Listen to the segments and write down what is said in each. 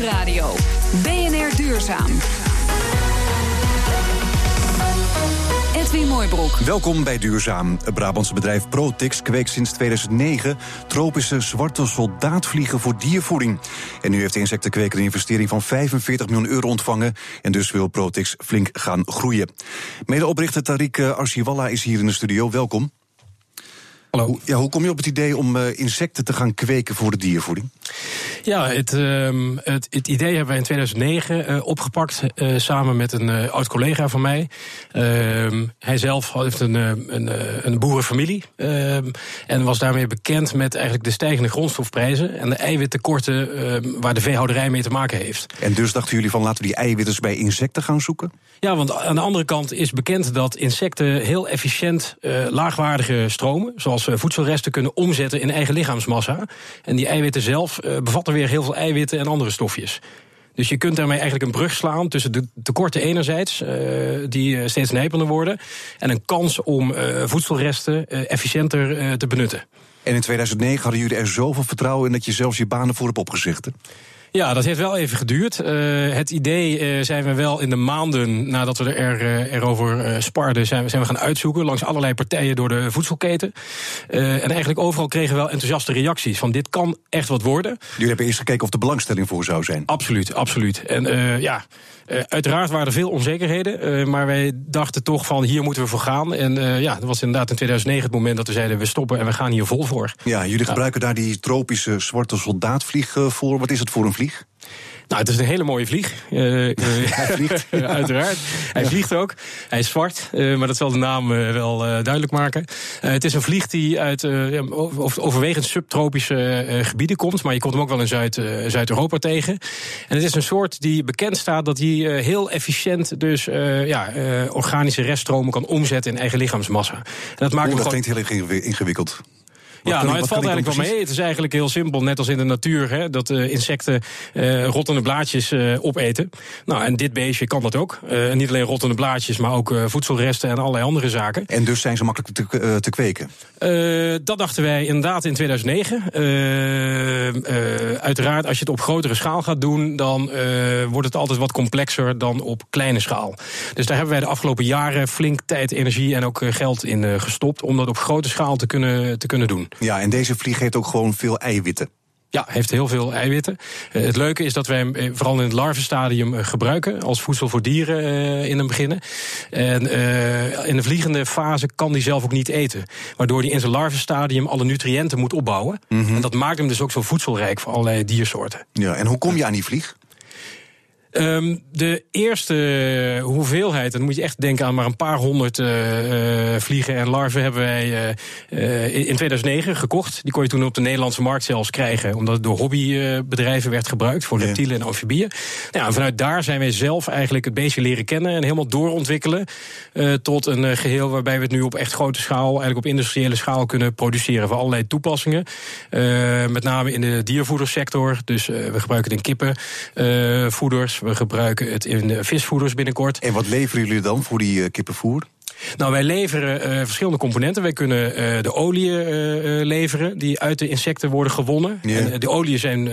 Nieuwsradio. BNR Duurzaam. Edwin Mooibroek. Welkom bij Duurzaam. Het Brabantse bedrijf Protix kweekt sinds 2009 tropische zwarte soldaatvliegen voor diervoeding. En nu heeft de insectenkweker een investering van 45 miljoen euro ontvangen. En dus wil Protix flink gaan groeien. Medeoprichter Tariq Arsiwalla is hier in de studio. Welkom. Hallo. Hoe, ja, hoe kom je op het idee om uh, insecten te gaan kweken voor de diervoeding? Ja, het, uh, het, het, idee hebben wij in 2009 uh, opgepakt uh, samen met een oud collega van mij. Ehm, hij zelf heeft een, een, een boerenfamilie ehm, en was daarmee bekend met eigenlijk de stijgende grondstofprijzen en de eiwittekorten waar de veehouderij mee te maken heeft. En dus dachten jullie van laten we die eiwitten bij insecten gaan zoeken? Ja, want aan de andere kant is bekend dat insecten heel efficiënt laagwaardige stromen, zoals voedselresten, kunnen omzetten in eigen lichaamsmassa. En die eiwitten zelf bevatten weer heel veel eiwitten en andere stofjes. Dus je kunt daarmee eigenlijk een brug slaan tussen de tekorten enerzijds, die steeds nijpender worden, en een kans om voedselresten efficiënter te benutten. En in 2009 hadden jullie er zoveel vertrouwen in dat je zelfs je banen voor hebt? Ja, dat heeft wel even geduurd. Uh, het idee uh, zijn we wel in de maanden nadat we er, uh, erover sparden, zijn we, zijn we gaan uitzoeken langs allerlei partijen door de voedselketen. en eigenlijk overal kregen we wel enthousiaste reacties van dit kan echt wat worden. Jullie hebben eerst gekeken of de belangstelling voor zou zijn. Absoluut, absoluut. En ja. Uiteraard waren er veel onzekerheden, maar wij dachten toch van hier moeten we voor gaan. En ja, dat was inderdaad in 2009 het moment dat we zeiden we stoppen en we gaan hier vol voor. Ja, jullie gebruiken daar die tropische zwarte soldaatvlieg voor. Wat is het voor een vlieg? Nou, het is een hele mooie vlieg. Uh, uh, hij vliegt. uiteraard. Hij ja. vliegt ook. Hij is zwart, uh, maar dat zal de naam wel duidelijk maken. het is een vlieg die uit overwegend subtropische gebieden komt. Maar je komt hem ook wel in Zuid, Zuid-Europa tegen. En het is een soort die bekend staat dat hij heel efficiënt dus ja, organische reststromen kan omzetten in eigen lichaamsmassa. En dat maakt Oeh, dat klinkt heel ingewikkeld. Ja, nou, het valt eigenlijk wel mee. Het is eigenlijk heel simpel, net als in de natuur, hè, dat uh, insecten uh, rottende blaadjes uh, opeten. Nou, en dit beestje kan dat ook. niet alleen rottende blaadjes, maar ook voedselresten en allerlei andere zaken. En dus zijn ze makkelijk te, te kweken? dat dachten wij inderdaad in 2009. uiteraard, als je het op grotere schaal gaat doen, dan wordt het altijd wat complexer dan op kleine schaal. Dus daar hebben wij de afgelopen jaren flink tijd, energie en ook geld in gestopt om dat op grote schaal te kunnen, te kunnen doen. Ja, en deze vlieg heeft ook gewoon veel eiwitten. Ja, heeft heel veel eiwitten. Uh, het leuke is dat wij hem uh, vooral in het larvenstadium uh, gebruiken als voedsel voor dieren in een beginnen. En in de vliegende fase kan die zelf ook niet eten. Waardoor hij in zijn larvenstadium alle nutriënten moet opbouwen. Mm -hmm. En dat maakt hem dus ook zo voedselrijk voor allerlei diersoorten. Ja, en hoe kom je aan die vlieg? Um, de eerste hoeveelheid, dan moet je echt denken aan maar een paar honderd uh, uh, vliegen en larven hebben wij uh, in 2009 gekocht. Die kon je toen op de Nederlandse markt zelfs krijgen, omdat het door hobbybedrijven werd gebruikt voor reptielen en amfibieën. Nou, en vanuit daar zijn wij zelf eigenlijk het beestje leren kennen en helemaal doorontwikkelen tot een geheel waarbij we het nu op echt grote schaal, eigenlijk op industriële schaal kunnen produceren voor allerlei toepassingen. met name in de diervoedersector, dus we gebruiken het in kippenvoeders. We gebruiken het in visvoeders binnenkort. En wat leveren jullie dan voor die uh, kippenvoer? Nou, wij leveren uh, verschillende componenten. Wij kunnen uh, de oliën uh, leveren die uit de insecten worden gewonnen. Yeah. En de oliën zijn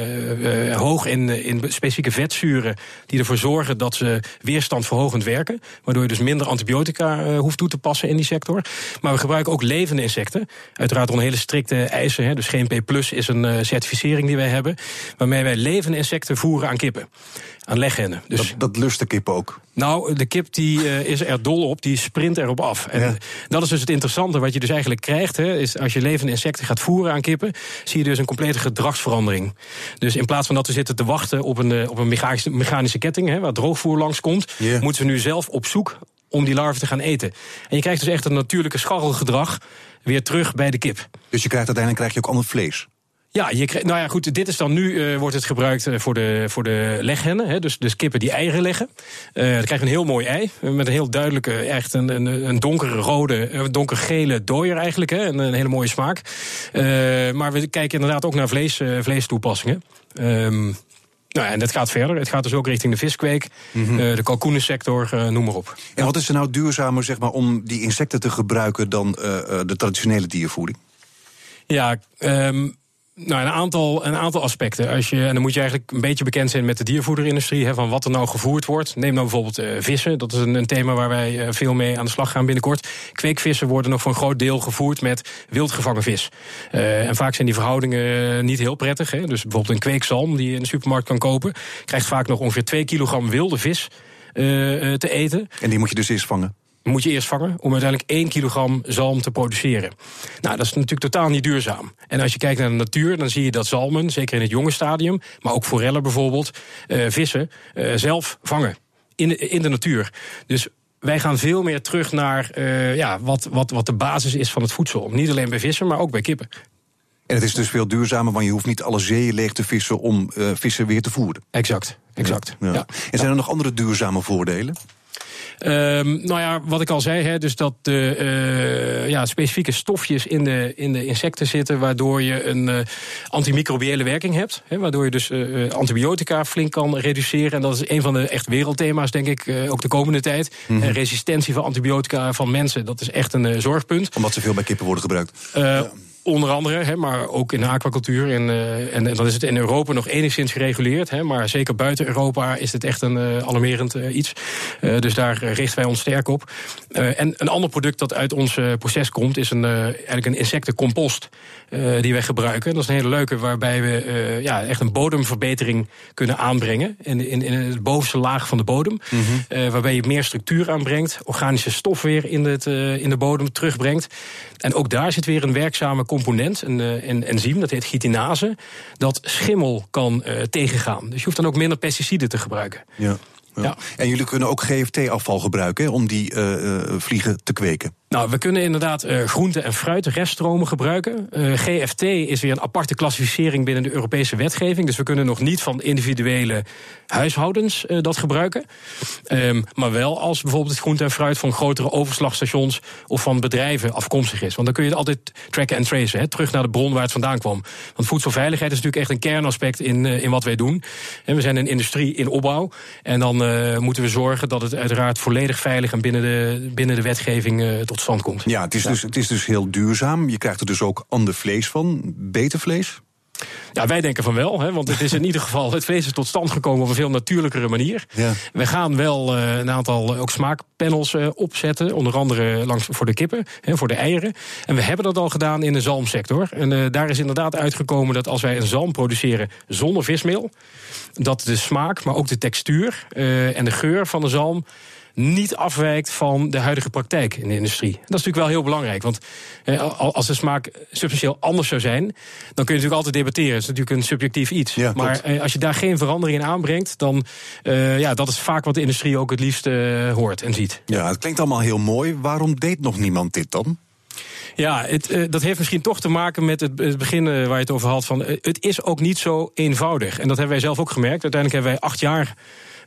hoog in, in specifieke vetzuren die ervoor zorgen dat ze weerstandverhogend werken. Waardoor je dus minder antibiotica hoeft toe te passen in die sector. Maar we gebruiken ook levende insecten. Uiteraard onder hele strikte eisen. Hè. Dus GMP Plus is een certificering die wij hebben. Waarmee wij levende insecten voeren aan kippen. Aan leghennen. Dus dat, dat lust de kip ook? Nou, de kip die is er dol op. Die sprint erop af. En ja. dat is dus het interessante wat je dus eigenlijk krijgt. Hè, is als je levende insecten gaat voeren aan kippen, zie je dus een complete gedragsverandering. Dus in plaats van dat we zitten te wachten op een, op een mechanische, mechanische ketting, hè, waar droogvoer langskomt, yeah. moeten we nu zelf op zoek om die larven te gaan eten. En je krijgt dus echt een natuurlijke scharrelgedrag weer terug bij de kip. Dus je krijgt uiteindelijk krijg je ook ander vlees? Ja, je nou ja, goed, dit is dan nu uh, wordt het gebruikt voor de, voor de leghennen. Hè, dus, dus kippen die eieren leggen. Uh, dan krijg je een heel mooi ei. Met een heel duidelijke, echt een, een, een donkere rode, een donkergele dooier eigenlijk. Hè, en een hele mooie smaak. Uh, maar we kijken inderdaad ook naar vlees, vleestoepassingen. Um, nou ja, en dat gaat verder. Het gaat dus ook richting de viskweek, mm -hmm. de kalkoenensector, noem maar op. En wat is er nou duurzamer zeg maar, om die insecten te gebruiken dan de traditionele diervoeding? Ja, um, Nou, een aantal, een aantal aspecten. Als je, en dan moet je eigenlijk een beetje bekend zijn met de diervoederindustrie. Hè, van wat er nou gevoerd wordt. Neem nou bijvoorbeeld uh, vissen. Dat is een, een, thema waar wij uh, veel mee aan de slag gaan binnenkort. Kweekvissen worden nog voor een groot deel gevoerd met wildgevangen vis. Uh, en vaak zijn die verhoudingen niet heel prettig. Hè. Dus bijvoorbeeld een kweekzalm die je in de supermarkt kan kopen. Krijgt vaak nog ongeveer 2 kilogram wilde vis te eten. En die moet je dus eerst vangen? Moet je eerst vangen om uiteindelijk 1 kilogram zalm te produceren. Nou, dat is natuurlijk totaal niet duurzaam. En als je kijkt naar de natuur, dan zie je dat zalmen, zeker in het jonge stadium, maar ook forellen bijvoorbeeld, uh, vissen, uh, zelf vangen in de, in de natuur. Dus wij gaan veel meer terug naar uh, ja, wat, wat, wat de basis is van het voedsel. Niet alleen bij vissen, maar ook bij kippen. En het is dus veel duurzamer, want je hoeft niet alle zeeën leeg te vissen om vissen weer te voeren. Exact, exact. Ja. Ja. En zijn er nog andere duurzame voordelen? Um, nou ja, wat ik al zei, hè, dus dat de uh, ja, specifieke stofjes in de, in de insecten zitten, waardoor je een uh, antimicrobiële werking hebt. Hè, waardoor je dus uh, antibiotica flink kan reduceren. En dat is een van de echt wereldthema's, denk ik, ook de komende tijd. Mm -hmm. resistentie van antibiotica van mensen, dat is echt een zorgpunt. Omdat ze veel bij kippen worden gebruikt. Ja. Onder andere, hè, maar ook in de aquacultuur. En, uh, en, dan is het in Europa nog enigszins gereguleerd. Hè, maar zeker buiten Europa is het echt een uh, alarmerend uh, iets. dus daar richten wij ons sterk op. en een ander product dat uit ons proces komt... is een, eigenlijk een insectencompost die wij gebruiken. Dat is een hele leuke waarbij we ja, echt een bodemverbetering kunnen aanbrengen. In, in, in de bovenste laag van de bodem. Mm -hmm. waarbij je meer structuur aanbrengt. Organische stof weer in, het, in de bodem terugbrengt. En ook daar zit weer een werkzame component, een, een enzym, dat heet chitinase, dat schimmel kan uh, tegengaan. Dus je hoeft dan ook minder pesticiden te gebruiken. Ja. Ja. ja. En jullie kunnen ook GFT-afval gebruiken hè, om die uh, uh, vliegen te kweken. Nou, we kunnen inderdaad uh, groente- en fruitrесtstromen gebruiken. Uh, GFT is weer een aparte klassificering binnen de Europese wetgeving. Dus we kunnen nog niet van individuele huishoudens uh, dat gebruiken. Um, maar wel als bijvoorbeeld het groente en fruit van grotere overslagstations of van bedrijven afkomstig is. Want dan kun je het altijd tracken en tracen, hè, terug naar de bron waar het vandaan kwam. Want voedselveiligheid is natuurlijk echt een kernaspect in, in wat wij doen. En we zijn een industrie in opbouw. En dan moeten we zorgen dat het uiteraard volledig veilig en binnen de, binnen de wetgeving tot stand komt. Ja, het is, Dus, het is dus heel duurzaam. Je krijgt er dus ook ander vlees van. Beter vlees? Ja, wij denken van wel, hè, want het is in ieder geval het vlees is tot stand gekomen op een veel natuurlijkere manier. Ja. We gaan wel uh, een aantal ook smaakpanels uh, opzetten, onder andere langs voor de kippen, hè, voor de eieren. En we hebben dat al gedaan in de zalmsector. En uh, daar is inderdaad uitgekomen dat als wij een zalm produceren zonder vismeel, dat de smaak, maar ook de textuur en de geur van de zalm niet afwijkt van de huidige praktijk in de industrie. Dat is natuurlijk wel heel belangrijk. Want als de smaak substantieel anders zou zijn, dan kun je natuurlijk altijd debatteren. Het is natuurlijk een subjectief iets. Ja, maar klopt. als je daar geen verandering in aanbrengt, dan uh, ja, dat is vaak wat de industrie ook het liefst uh, hoort en ziet. Ja, het klinkt allemaal heel mooi. Waarom deed nog niemand dit dan? Ja, het, uh, dat heeft misschien toch te maken met het, het begin uh, waar je het over had. Van, uh, het is ook niet zo eenvoudig. En dat hebben wij zelf ook gemerkt. Uiteindelijk hebben wij acht jaar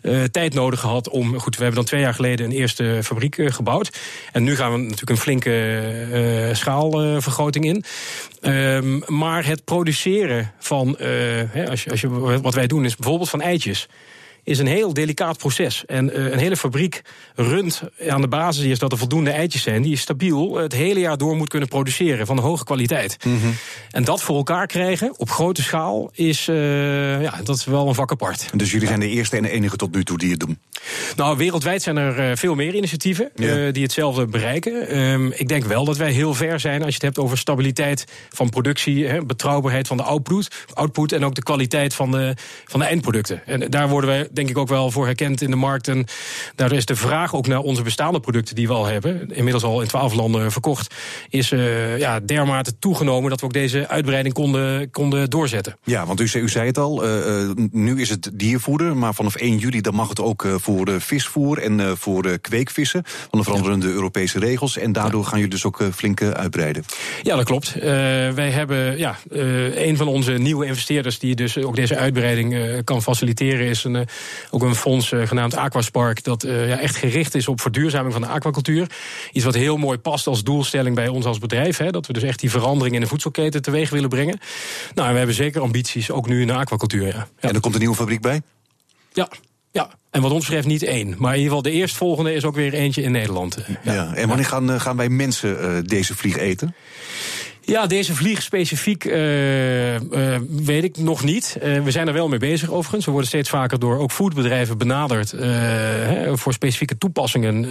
uh, tijd nodig gehad om. Goed, we hebben dan twee jaar geleden een eerste fabriek uh, gebouwd. En nu gaan we natuurlijk een flinke uh, schaalvergroting in. Um, maar het produceren van. Hè, als je, als je, wat wij doen is bijvoorbeeld van eitjes is een heel delicaat proces. En uh, een hele fabriek runt aan de basis is dat er voldoende eitjes zijn... die je stabiel het hele jaar door moet kunnen produceren... van hoge kwaliteit. Mm -hmm. En dat voor elkaar krijgen op grote schaal is, uh, ja, dat is wel een vak apart. Dus jullie zijn de eerste en de enige tot nu toe die het doen? Nou, wereldwijd zijn er veel meer initiatieven ja. die hetzelfde bereiken. Um, ik denk wel dat wij heel ver zijn als je het hebt over stabiliteit van productie... Hè, betrouwbaarheid van de output, output en ook de kwaliteit van de, van de eindproducten. En daar worden wij denk ik ook wel voor herkend in de markt. En daardoor is de vraag ook naar onze bestaande producten die we al hebben, inmiddels al in twaalf landen verkocht, is uh, ja, dermate toegenomen dat we ook deze uitbreiding konden, konden doorzetten. Ja, want u, u zei het al, uh, uh, nu is het diervoeder, maar vanaf 1 juli dan mag het ook voor de visvoer en voor de kweekvissen. Want dan veranderen ja. de Europese regels en daardoor ja. gaan jullie dus ook flink uitbreiden. Ja, dat klopt. wij hebben ja, een van onze nieuwe investeerders die dus ook deze uitbreiding kan faciliteren, is een ook een fonds uh, genaamd Aquaspark, dat uh, ja, echt gericht is op verduurzaming van de aquacultuur. Iets wat heel mooi past als doelstelling bij ons als bedrijf. Hè, dat we dus echt die verandering in de voedselketen teweeg willen brengen. Nou, en we hebben zeker ambities, ook nu in de aquacultuur. Ja. Ja. En er komt een nieuwe fabriek bij? Ja, ja, en wat ons betreft niet één. Maar in ieder geval de eerstvolgende is ook weer eentje in Nederland. Ja. ja. En wanneer gaan, gaan wij mensen uh, deze vlieg eten? Ja, deze vlieg specifiek uh, uh, weet ik nog niet. Uh, we zijn er wel mee bezig overigens. We worden steeds vaker door ook foodbedrijven benaderd hè, voor specifieke toepassingen.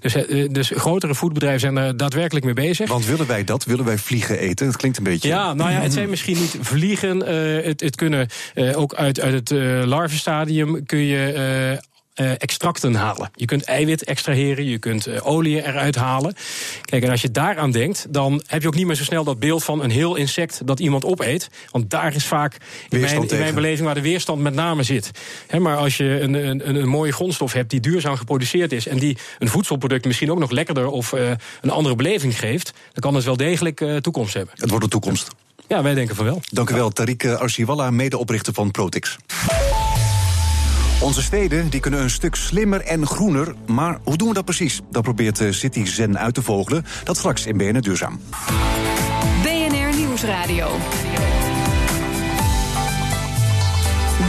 dus, dus grotere foodbedrijven zijn er daadwerkelijk mee bezig. Want willen wij dat? Willen wij vliegen eten? Dat klinkt een beetje. Ja, nou ja, het zijn misschien niet vliegen. het, het kunnen ook uit, uit het larvenstadium kun je extracten halen. Je kunt eiwit extraheren, je kunt uh, olie eruit halen. Kijk, en als je daaraan denkt, dan heb je ook niet meer zo snel dat beeld van een heel insect dat iemand opeet. Want daar is vaak in mijn, in mijn, beleving waar de weerstand met name zit. He, maar als je een, een, een, mooie grondstof hebt die duurzaam geproduceerd is en die een voedselproduct misschien ook nog lekkerder of uh, een andere beleving geeft, dan kan het wel degelijk toekomst hebben. Het wordt de toekomst. Ja, wij denken van wel. Dank u wel, Tariq Arsiwalla, medeoprichter van Protix. Onze steden die kunnen een stuk slimmer en groener. Maar hoe doen we dat precies? Dat probeert City Zen uit te vogelen. Dat straks in BNR Duurzaam. BNR Nieuwsradio.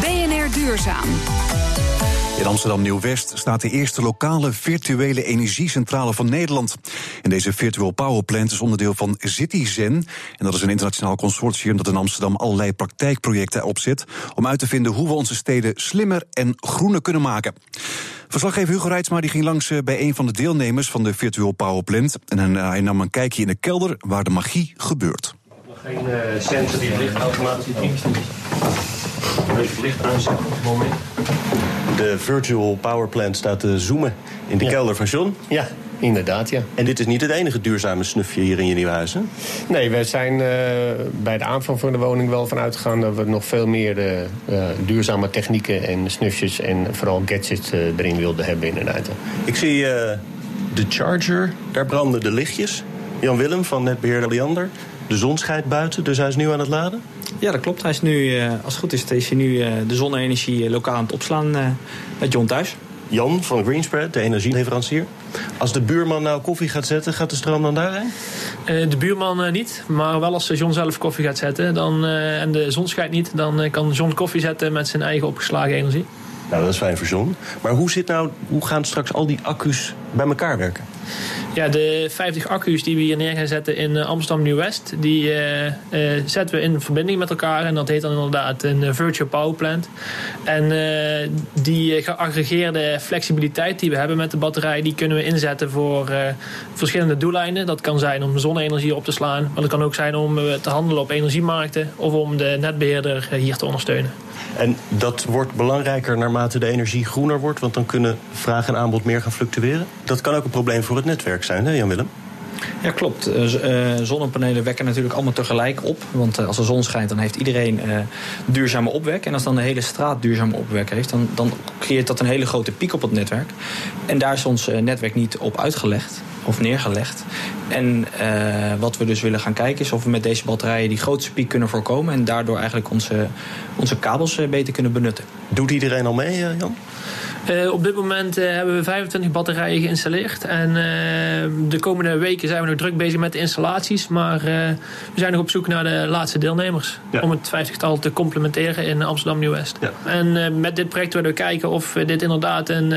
BNR Duurzaam. In Amsterdam Nieuw-West staat de eerste lokale virtuele energiecentrale van Nederland. En deze Virtual Power Plant is onderdeel van CityZen. En dat is een internationaal consortium dat in Amsterdam allerlei praktijkprojecten opzet. om uit te vinden hoe we onze steden slimmer en groener kunnen maken. Verslaggever Hugo Reitsma die ging langs eh, bij een van de deelnemers van de Virtual Power Plant. En hij nam een kijkje in de kelder waar de magie gebeurt. Geen uh, sensor die het licht automatisch instuurt. Als het licht aanzetten op het moment de virtual power plant staat te zoomen in de kelder van John. Ja, inderdaad, ja. En dit is niet het enige duurzame snufje hier in je nieuwe huis, hè? Nee, we zijn uh, bij de aanvang van de woning wel vanuit gegaan... dat we nog veel meer uh, duurzame technieken en snufjes... en vooral gadgets erin wilden hebben, inderdaad. Ik zie de charger, daar branden de lichtjes. Jan Willem van Netbeheerder Liander. De zon schijnt buiten, dus hij is nu aan het laden? Ja, dat klopt. Hij is nu, eh, als het goed is, is hij nu eh, de zonne-energie eh, lokaal aan het opslaan met John thuis. Jan van Greenspread, de energieleverancier. Als de buurman nou koffie gaat zetten, gaat de stroom dan daarheen? de buurman niet, maar wel als John zelf koffie gaat zetten dan, en de zon schijnt niet, dan kan John koffie zetten met zijn eigen opgeslagen energie. Nou, dat is fijn voor John. Maar hoe, zit nou, hoe gaan straks al die accu's bij elkaar werken? Ja, de 50 accu's die we hier neer gaan zetten in eh, Amsterdam Nieuw-West... die uh, uh, zetten we in verbinding met elkaar. En dat heet dan inderdaad een virtual power plant. En die geaggregeerde flexibiliteit die we hebben met de batterij... die kunnen we inzetten voor verschillende doeleinden. Dat kan zijn om zonne-energie op te slaan. Maar dat kan ook zijn om te handelen op energiemarkten... of om de netbeheerder hier te ondersteunen. En dat wordt belangrijker naarmate de energie groener wordt... want dan kunnen vraag en aanbod meer gaan fluctueren? Dat kan ook een probleem voor het netwerk zijn, hè Jan-Willem? Ja, klopt. Uh, zonnepanelen wekken natuurlijk allemaal tegelijk op. Want uh, als de zon schijnt, dan heeft iedereen duurzame opwek. En als dan de hele straat duurzame opwek heeft, dan, dan creëert dat een hele grote piek op het netwerk. En daar is ons netwerk niet op uitgelegd of neergelegd. En wat we dus willen gaan kijken is of we met deze batterijen die grootste piek kunnen voorkomen. En daardoor eigenlijk onze, onze kabels beter kunnen benutten. Doet iedereen al mee, Jan? Uh, op dit moment uh, hebben we 25 batterijen geïnstalleerd. En uh, de komende weken zijn we nog druk bezig met de installaties. Maar we zijn nog op zoek naar de laatste deelnemers. Ja. Om het 50-tal te complementeren in Amsterdam Nieuw-West. Ja. En met dit project willen we kijken of dit inderdaad een,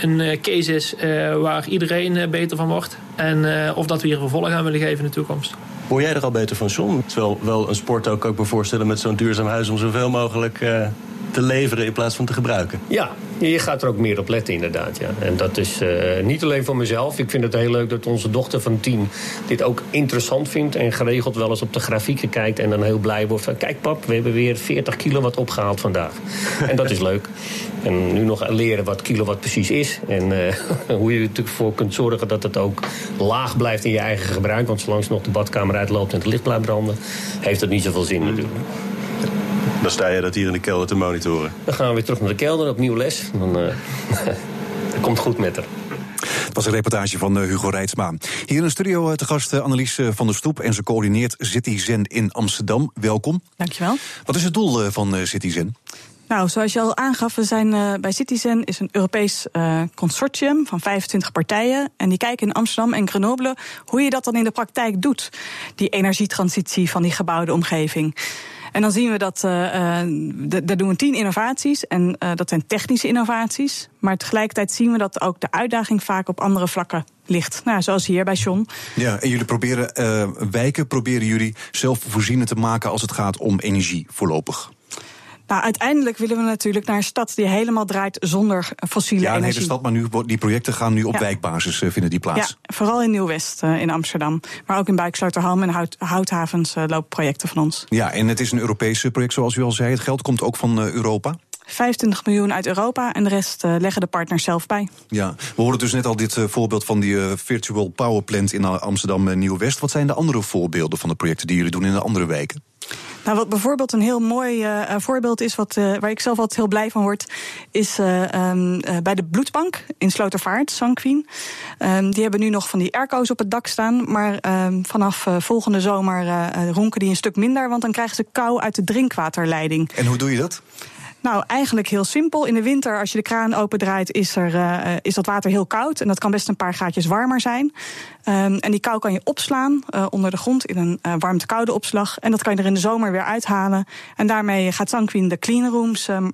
een case is waar iedereen beter van wordt. En of dat we hier vervolg aan willen geven in de toekomst. Word jij er al beter van, John? Is wel, een sport ook, ook me voorstellen met zo'n duurzaam huis om zoveel mogelijk te leveren in plaats van te gebruiken. Ja, je gaat er ook meer op letten inderdaad. Ja. En dat is uh, niet alleen voor mezelf. Ik vind het heel leuk dat onze dochter van tien dit ook interessant vindt... en geregeld wel eens op de grafieken kijkt en dan heel blij wordt van... kijk pap, we hebben weer 40 kilowatt opgehaald vandaag. en dat is leuk. En nu nog leren wat kilowatt precies is. En uh, hoe je er natuurlijk voor kunt zorgen dat het ook laag blijft in je eigen gebruik. Want zolang ze nog de badkamer uitloopt en het licht blijft branden... heeft dat niet zoveel zin natuurlijk. Dan sta je dat hier in de kelder te monitoren. Dan gaan we weer terug naar de kelder, opnieuw les. Dan uh, komt goed met haar. Het was een reportage van eh, Hugo Reitsma. Hier in de studio eh, te gast Annelies van der Stoep... en ze coördineert CityZen in Amsterdam. Welkom. Dankjewel. Wat is het doel van CityZen? Nou, zoals je al aangaf, we zijn uh, bij Citizen is een Europees uh, consortium van 25 partijen. En die kijken in Amsterdam en Grenoble hoe je dat dan in de praktijk doet. Die energietransitie van die gebouwde omgeving. En dan zien we dat, uh, daar doen we tien innovaties. En uh, dat zijn technische innovaties. Maar tegelijkertijd zien we dat ook de uitdaging vaak op andere vlakken ligt. Nou, zoals hier bij John. Ja, en jullie proberen wijken, proberen jullie zelfvoorzienend te maken als het gaat om energie voorlopig. Nou, uiteindelijk willen we natuurlijk naar een stad die helemaal draait zonder fossiele ja, energie. Ja, hele stad, maar nu, die projecten gaan nu op wijkbasis uh, vinden die plaats. Ja, vooral in Nieuw-West uh, in Amsterdam. Maar ook in Buiksluiterham en Hout, Houthavens uh, lopen projecten van ons. Ja, en het is een Europees project zoals u al zei. Het geld komt ook van Europa. 25 miljoen uit Europa en de rest uh, leggen de partners zelf bij. Ja, we hoorden dus net al dit uh, voorbeeld van die uh, Virtual Power Plant in Amsterdam Nieuw-West. Wat zijn de andere voorbeelden van de projecten die jullie doen in de andere wijken? Nou, wat bijvoorbeeld een heel mooi uh, voorbeeld is, wat, uh, waar ik zelf altijd heel blij van word, is uh, um, bij de bloedbank in Slotervaart, Sanquin. Um, die hebben nu nog van die airco's op het dak staan, maar um, vanaf volgende zomer ronken die een stuk minder, want dan krijgen ze kou uit de drinkwaterleiding. En hoe doe je dat? Nou, eigenlijk heel simpel. In de winter, als je de kraan opendraait, is, er, uh, is dat water heel koud. En dat kan best een paar graadjes warmer zijn. Um, en die kou kan je opslaan uh, onder de grond in een uh, warmte-koude opslag. En dat kan je er in de zomer weer uithalen. En daarmee gaat Sanquin de cleanrooms um,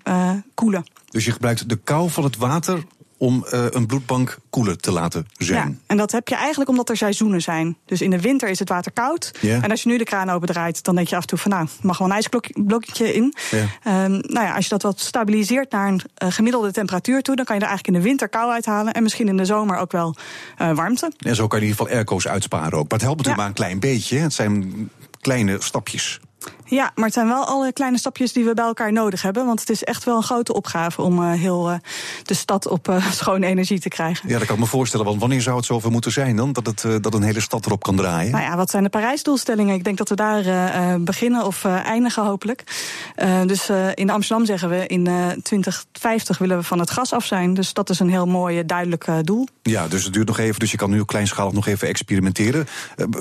koelen. Dus je gebruikt de kou van het water om uh, een bloedbank koeler te laten zijn. Ja, en dat heb je eigenlijk omdat er seizoenen zijn. Dus in de winter is het water koud. Ja. En als je nu de kraan opendraait, dan denk je af en toe van nou, mag wel een ijsblokje in. Ja. Um, nou ja, als je dat wat stabiliseert naar een uh, gemiddelde temperatuur toe, dan kan je er eigenlijk in de winter kou uithalen. En misschien in de zomer ook wel uh, warmte. En zo kan je in ieder geval airco's uitsparen ook. Maar het helpt natuurlijk maar een klein beetje. Het zijn kleine stapjes. Ja, maar het zijn wel alle kleine stapjes die we bij elkaar nodig hebben. Want het is echt wel een grote opgave om uh, heel uh, de stad op uh, schone energie te krijgen. Ja, dat kan ik me voorstellen. Want wanneer zou het zover moeten zijn dan? Dat, het, dat een hele stad erop kan draaien? Nou ja, wat zijn de Parijsdoelstellingen? Ik denk dat we daar beginnen of eindigen hopelijk. dus in Amsterdam zeggen we in 2050 willen we van het gas af zijn. Dus dat is een heel mooi, duidelijk doel. Ja, dus het duurt nog even. Dus je kan nu kleinschalig nog even experimenteren.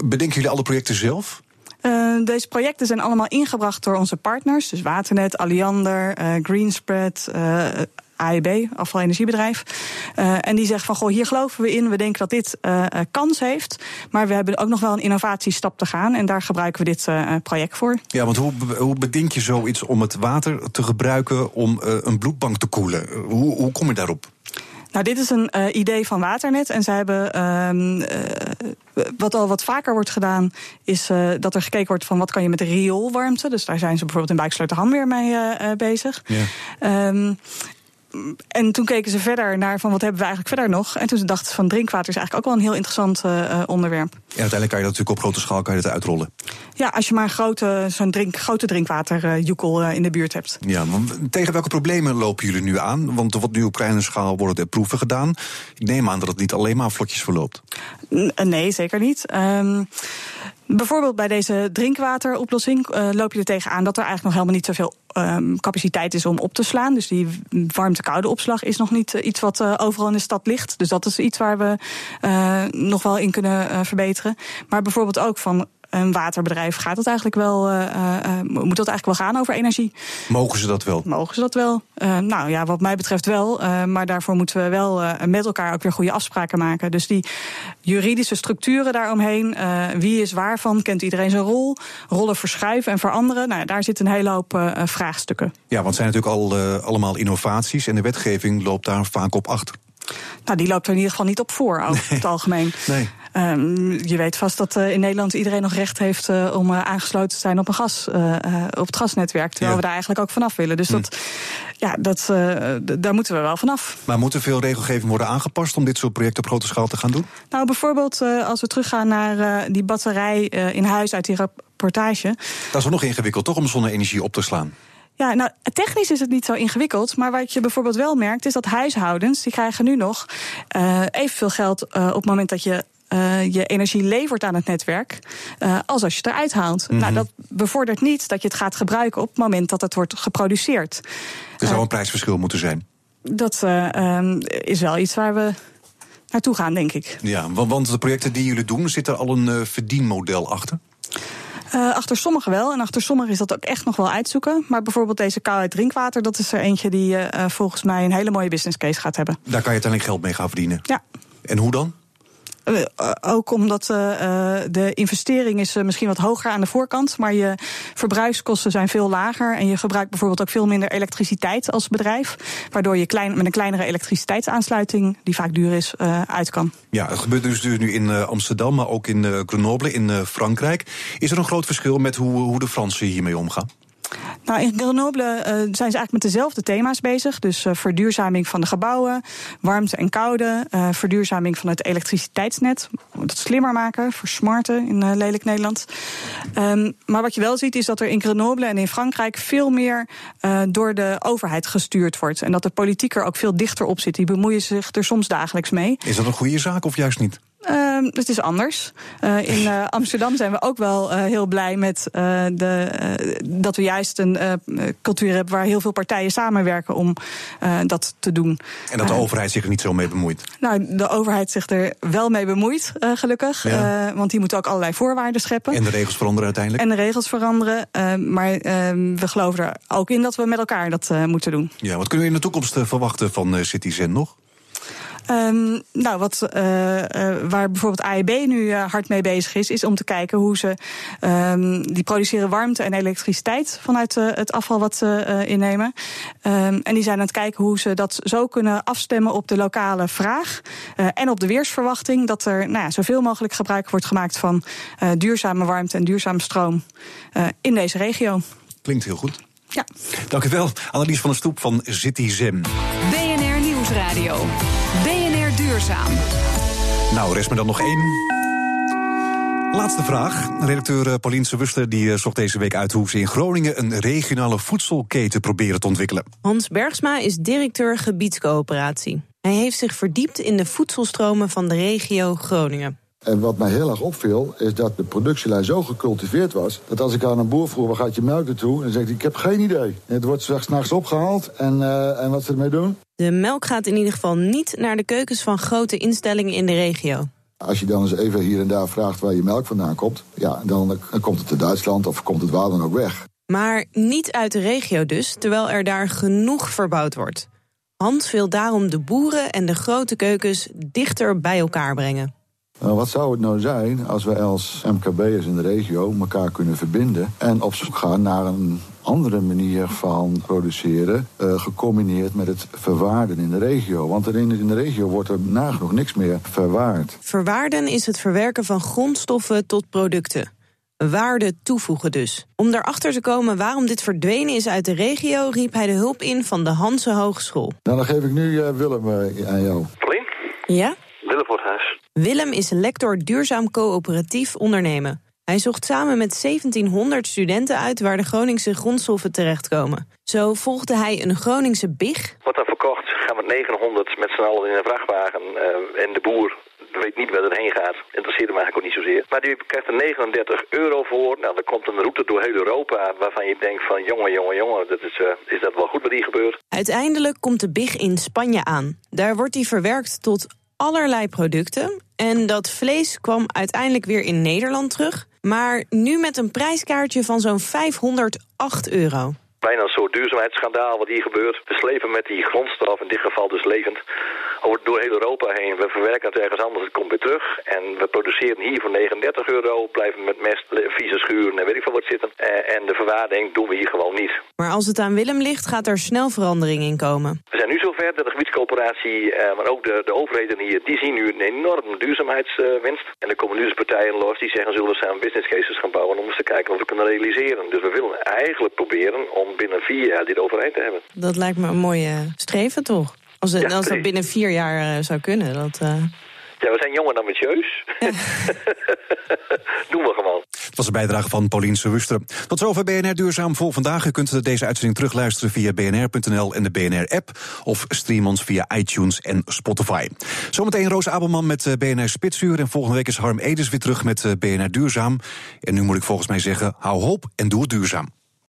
bedenken jullie alle projecten zelf? Uh, deze projecten zijn allemaal ingebracht door onze partners. Dus Waternet, Alliander, uh, Greenspread, uh, AEB, afvalenergiebedrijf. En die zegt van, goh, hier geloven we in. We denken dat dit kans heeft. Maar we hebben ook nog wel een innovatiestap te gaan. En daar gebruiken we dit project voor. Ja, want hoe, hoe bedenk je zoiets om het water te gebruiken om een bloedbank te koelen? Hoe, hoe kom je daarop? Nou, dit is een uh, idee van Waternet. En zij hebben. Uh, uh, wat al wat vaker wordt gedaan, is uh, dat er gekeken wordt van wat kan je met rioolwarmte. Dus daar zijn ze bijvoorbeeld in Buiksluiterham weer mee bezig. Ja. Um, en toen keken ze verder naar van wat hebben we eigenlijk verder nog. En toen dachten ze van drinkwater is eigenlijk ook wel een heel interessant uh, onderwerp. En uiteindelijk kan je dat natuurlijk op grote schaal kan je dat uitrollen. Ja, als je maar een grote, zo'n drink, grote drinkwaterjoekel uh, in de buurt hebt. Ja, maar tegen welke problemen lopen jullie nu aan? Want er wordt nu op kleine schaal worden er proeven gedaan. Ik neem aan dat het niet alleen maar vlotjes verloopt. N nee, zeker niet. Um, Bijvoorbeeld bij deze drinkwateroplossing uh, loop je er tegenaan dat er eigenlijk nog helemaal niet zoveel um, capaciteit is om op te slaan. Dus die warmte-koude opslag is nog niet uh, iets wat uh, overal in de stad ligt. Dus dat is iets waar we nog wel in kunnen verbeteren. Maar bijvoorbeeld ook van een waterbedrijf gaat het eigenlijk wel, uh, uh, moet dat eigenlijk wel gaan over energie. Mogen ze dat wel? Mogen ze dat wel? Uh, nou ja, wat mij betreft wel. maar daarvoor moeten we wel met elkaar ook weer goede afspraken maken. Dus die juridische structuren daaromheen, wie is waarvan, kent iedereen zijn rol, rollen verschuiven en veranderen. Nou, daar zit een hele hoop vraagstukken. Ja, want het zijn natuurlijk al allemaal innovaties en de wetgeving loopt daar vaak op achter. Nou, die loopt er in ieder geval niet op voor, over het algemeen. Nee. Um, je weet vast dat uh, in Nederland iedereen nog recht heeft uh, om uh, aangesloten te zijn op, een gas, op het gasnetwerk. Terwijl ja. we daar eigenlijk ook vanaf willen. Dus hm. dat, ja, dat, daar moeten we wel vanaf. Maar moet er veel regelgeving worden aangepast om dit soort projecten op grote schaal te gaan doen? Nou, bijvoorbeeld als we teruggaan naar die batterij in huis uit die rapportage. Dat is wel nog ingewikkeld, toch, om zonne-energie op te slaan? Ja, nou, technisch is het niet zo ingewikkeld. Maar wat je bijvoorbeeld wel merkt, is dat huishoudens... die krijgen nu nog uh, evenveel geld uh, op het moment dat je uh, je energie levert aan het netwerk, uh, als als je het eruit haalt. Mm -hmm. Nou, dat bevordert niet dat je het gaat gebruiken op het moment dat het wordt geproduceerd. Er zou een prijsverschil moeten zijn. Dat uh, is wel iets waar we naartoe gaan, denk ik. Ja, want de projecten die jullie doen, zit er al een verdienmodel achter? Uh, achter sommigen wel. En achter sommigen is dat ook echt nog wel uitzoeken. Maar bijvoorbeeld deze kou uit drinkwater, dat is er eentje die uh, volgens mij een hele mooie business case gaat hebben. Daar kan je uiteindelijk geld mee gaan verdienen. Ja. En hoe dan? Ook omdat de investering is misschien wat hoger aan de voorkant, maar je verbruikskosten zijn veel lager en je gebruikt bijvoorbeeld ook veel minder elektriciteit als bedrijf, waardoor je klein, met een kleinere elektriciteitsaansluiting, die vaak duur is, uit kan. Ja, het gebeurt dus, dus nu in Amsterdam, maar ook in Grenoble in Frankrijk. Is er een groot verschil met hoe, hoe de Fransen hiermee omgaan? Nou, in Grenoble uh, zijn ze eigenlijk met dezelfde thema's bezig. Dus uh, verduurzaming van de gebouwen, warmte en koude, uh, verduurzaming van het elektriciteitsnet. Dat slimmer maken, versmarten in lelijk Nederland. Um, maar wat je wel ziet is dat er in Grenoble en in Frankrijk veel meer door de overheid gestuurd wordt. En dat de politiek er ook veel dichter op zit. Die bemoeien zich er soms dagelijks mee. Is dat een goede zaak of juist niet? Uh, het is anders. Uh, in uh, Amsterdam zijn we ook wel uh, heel blij met de, dat we juist een cultuur hebben waar heel veel partijen samenwerken om dat te doen. En dat de overheid zich er niet zo mee bemoeit? Nou, de overheid zich er wel mee bemoeit, gelukkig. Ja. want die moet ook allerlei voorwaarden scheppen. En de regels veranderen uiteindelijk? En de regels veranderen. maar ehm, we geloven er ook in dat we met elkaar dat moeten doen. Ja, wat kunnen we in de toekomst verwachten van Citizen nog? Um, nou, wat, uh, uh, waar bijvoorbeeld AEB nu uh, hard mee bezig is, is om te kijken hoe ze. Um, die produceren warmte en elektriciteit vanuit het afval wat ze innemen. Um, en die zijn aan het kijken hoe ze dat zo kunnen afstemmen op de lokale vraag. en op de weersverwachting. Dat er nou ja, zoveel mogelijk gebruik wordt gemaakt van duurzame warmte en duurzame stroom in deze regio. Klinkt heel goed. Ja. Dank u wel, Annelies van der Stoep van Citizen. BNR Nieuwsradio. BNR Duurzaam. Nou, rest me dan nog één. Laatste vraag. Redacteur eh, Paulien Wuster die eh, zocht deze week uit hoe ze in Groningen een regionale voedselketen proberen te ontwikkelen. Hans Bergsma is directeur gebiedscoöperatie. Hij heeft zich verdiept in de voedselstromen van de regio Groningen. En wat mij heel erg opviel, is dat de productielijn zo gecultiveerd was... dat als ik aan een boer vroeg, waar gaat je melk naartoe? En dan zegt hij, ik heb geen idee. Het wordt straks nachts opgehaald en, uh, en wat ze ermee doen? De melk gaat in ieder geval niet naar de keukens van grote instellingen in de regio. Als je dan eens even hier en daar vraagt waar je melk vandaan komt... ja, dan, dan komt het uit Duitsland of komt het waar dan ook weg. Maar niet uit de regio dus, terwijl er daar genoeg verbouwd wordt. Hans wil daarom de boeren en de grote keukens dichter bij elkaar brengen. Nou, wat zou het nou zijn als wij als MKB'ers in de regio elkaar kunnen verbinden en op zoek gaan naar een andere manier van produceren, uh, gecombineerd met het verwaarden in de regio. Want in, in de regio wordt er nagenoeg niks meer verwaard. Verwaarden is het verwerken van grondstoffen tot producten. Waarde toevoegen dus. Om daarachter te komen waarom dit verdwenen is uit de regio, riep hij de hulp in van de Hanse Hogeschool. Nou, dan geef ik nu uh, Willem uh, aan jou. Paulien? Ja? Willem is lector duurzaam coöperatief ondernemen. Hij zocht samen met 1700 studenten uit waar de Groningse grondstoffen terechtkomen. Zo volgde hij een Groningse big. Wordt dan verkocht, gaan we 900 met z'n allen in een vrachtwagen. Uh, en de boer weet niet waar het heen gaat. Interesseert hem eigenlijk ook niet zozeer. Maar die krijgt er 39 euro voor. Nou, dan komt een route door heel Europa waarvan je denkt van... jongen, jongen, jongen, dat is, uh, is dat wel goed wat hier gebeurt? Uiteindelijk komt de big in Spanje aan. Daar wordt hij verwerkt tot allerlei producten. En dat vlees kwam uiteindelijk weer in Nederland terug. Maar nu met een prijskaartje van zo'n 508 euro bijna een soort duurzaamheidsschandaal wat hier gebeurt. We slepen met die grondstof, in dit geval dus levend, over, door heel Europa heen. We verwerken het ergens anders, het komt weer terug. En we produceren hier voor 39 euro, blijven met mest, vieze schuren en weet ik veel wat zitten. Eh, en de verwaarding doen we hier gewoon niet. Maar als het aan Willem ligt, gaat er snel verandering in komen. We zijn nu zover dat de gebiedscoöperatie, eh, maar ook de, de overheden hier, die zien nu een enorme duurzaamheidswinst. En er komen nu dus partijen los die zeggen, zullen we samen business cases gaan bouwen om eens te kijken of we kunnen realiseren. Dus we willen eigenlijk proberen om binnen vier jaar dit overheid te hebben. Dat lijkt me een mooie streven, toch? Als, het, als dat binnen vier jaar uh, zou kunnen. Dat, uh... Ja, we zijn jong en ambitieus. Doen we gewoon. Het was een bijdrage van Paulien Wuster. Tot zover BNR Duurzaam voor vandaag. U kunt deze uitzending terugluisteren via bnr.nl en de BNR-app... of stream ons via iTunes en Spotify. Zometeen Roos Abelman met eh, BNR Spitsuur... en volgende week is Harm Edens weer terug met BNR Duurzaam. En nu moet ik volgens mij zeggen, hou hoop en doe het duurzaam.